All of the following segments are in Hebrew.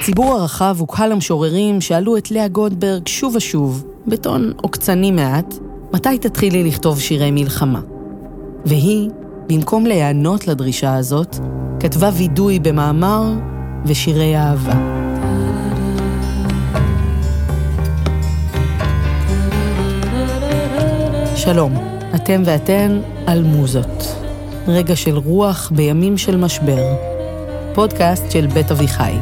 הציבור הרחב הוא קהל המשוררים שאלו את לאה גולדברג שוב ושוב, בטון עוקצני מעט, מתי תתחילי לכתוב שירי מלחמה? והיא, במקום להיענות לדרישה הזאת, כתבה וידוי במאמר ושירי אהבה. שלום, אתם ואתן על מוזות. רגע של רוח בימים של משבר. פודקאסט של בית אביחי.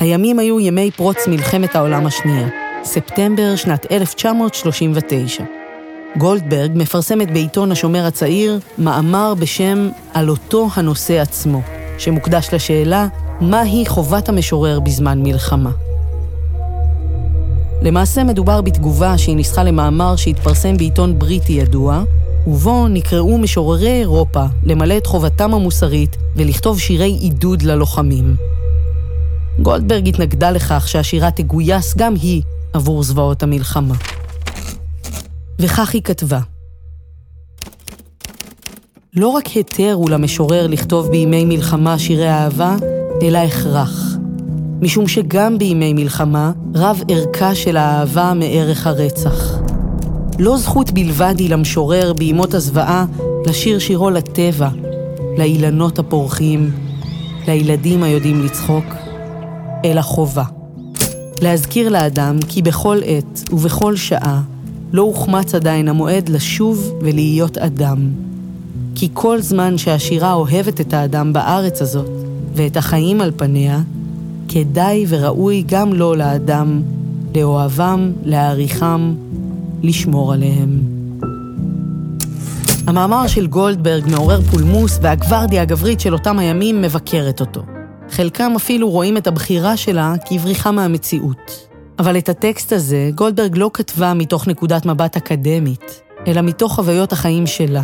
הימים היו ימי פרוץ מלחמת העולם השנייה, ספטמבר שנת 1939. גולדברג מפרסמת בעיתון השומר הצעיר מאמר בשם "על אותו הנושא עצמו", שמוקדש לשאלה מהי חובת המשורר בזמן מלחמה. למעשה מדובר בתגובה שהיא ניסחה למאמר שהתפרסם בעיתון בריטי ידוע, ובו נקראו משוררי אירופה למלא את חובתם המוסרית ולכתוב שירי עידוד ללוחמים. גולדברג התנגדה לכך שהשירה תגויס גם היא עבור זוועות המלחמה. וכך היא כתבה: לא רק היתר הוא למשורר לכתוב בימי מלחמה שירי אהבה, אלא הכרח. משום שגם בימי מלחמה רב ערכה של האהבה מערך הרצח. לא זכות בלבד היא למשורר בימות הזוועה לשיר שירו לטבע, לאילנות הפורחים, לילדים היודעים לצחוק, אלא חובה. להזכיר לאדם כי בכל עת ובכל שעה לא הוחמץ עדיין המועד לשוב ולהיות אדם. כי כל זמן שהשירה אוהבת את האדם בארץ הזאת ואת החיים על פניה, כדאי וראוי גם לו לאדם לאוהבם, להעריכם, לשמור עליהם. המאמר של גולדברג מעורר פולמוס והגוורדיה הגברית של אותם הימים מבקרת אותו. חלקם אפילו רואים את הבחירה שלה כבריחה מהמציאות. אבל את הטקסט הזה גולדברג לא כתבה מתוך נקודת מבט אקדמית, אלא מתוך חוויות החיים שלה.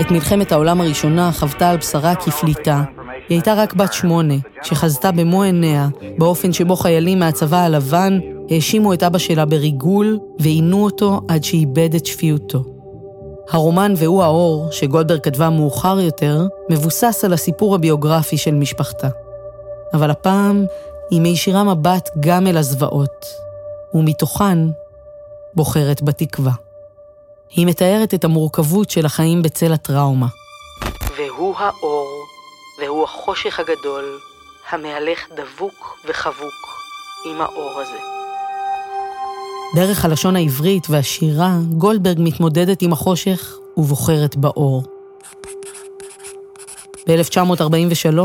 את מלחמת העולם הראשונה חוותה על בשרה כפליטה, היא הייתה רק בת שמונה, שחזתה במו עיניה באופן שבו חיילים מהצבא הלבן האשימו את אבא שלה בריגול ועינו אותו עד שאיבד את שפיותו. הרומן והוא האור, שגולדברג כתבה מאוחר יותר, מבוסס על הסיפור הביוגרפי של משפחתה. אבל הפעם היא מישירה מבט גם אל הזוועות, ומתוכן בוחרת בתקווה. היא מתארת את המורכבות של החיים בצל הטראומה. והוא האור והוא החושך הגדול, המהלך דבוק וחבוק עם האור הזה. דרך הלשון העברית והשירה, גולדברג מתמודדת עם החושך ובוחרת באור. ב-1943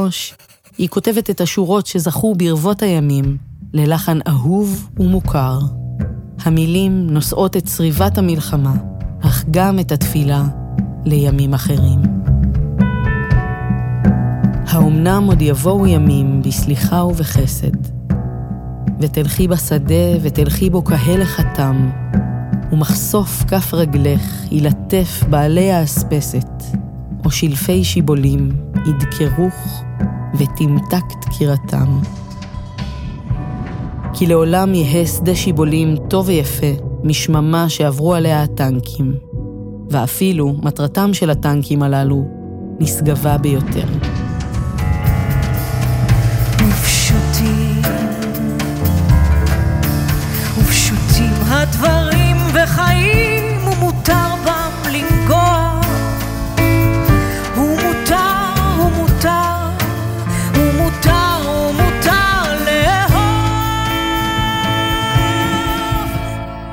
היא כותבת את השורות שזכו ברבות הימים ללחן אהוב ומוכר. המילים נושאות את צריבת המלחמה, אך גם את התפילה לימים אחרים. האומנם עוד יבואו ימים בסליחה ובחסד, ותלכי בשדה ותלכי בו כהלך התם, ומחשוף כף רגלך ילטף בעלי האספסת, או שלפי שיבולים ידקרוך ותמתק דקירתם. כי לעולם יהא שדה שיבולים טוב ויפה משממה שעברו עליה הטנקים, ואפילו מטרתם של הטנקים הללו נשגבה ביותר. הדברים וחיים ומותר בם לנגוע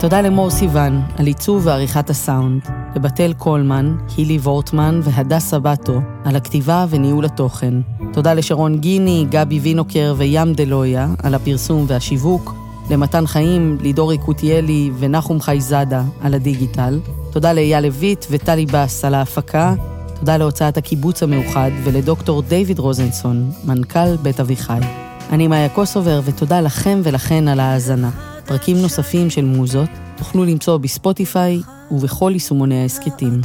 תודה למור סיוון על עיצוב ועריכת הסאונד, לבתל קולמן, הילי וורטמן והדס סבטו על הכתיבה וניהול התוכן. תודה לשרון גיני, גבי וינוקר וים דלויה על הפרסום והשיווק. למתן חיים, לידור יקותיאלי ונחום חייזדה על הדיגיטל. תודה לאייל לויט וטלי בס על ההפקה. תודה להוצאת הקיבוץ המאוחד ולדוקטור דיוויד רוזנסון, מנכ"ל בית אביחי. אני מאיה קוסובר, ותודה לכם ולכן על ההאזנה. פרקים נוספים של מוזות תוכלו למצוא בספוטיפיי ובכל יישומוני ההסכתים.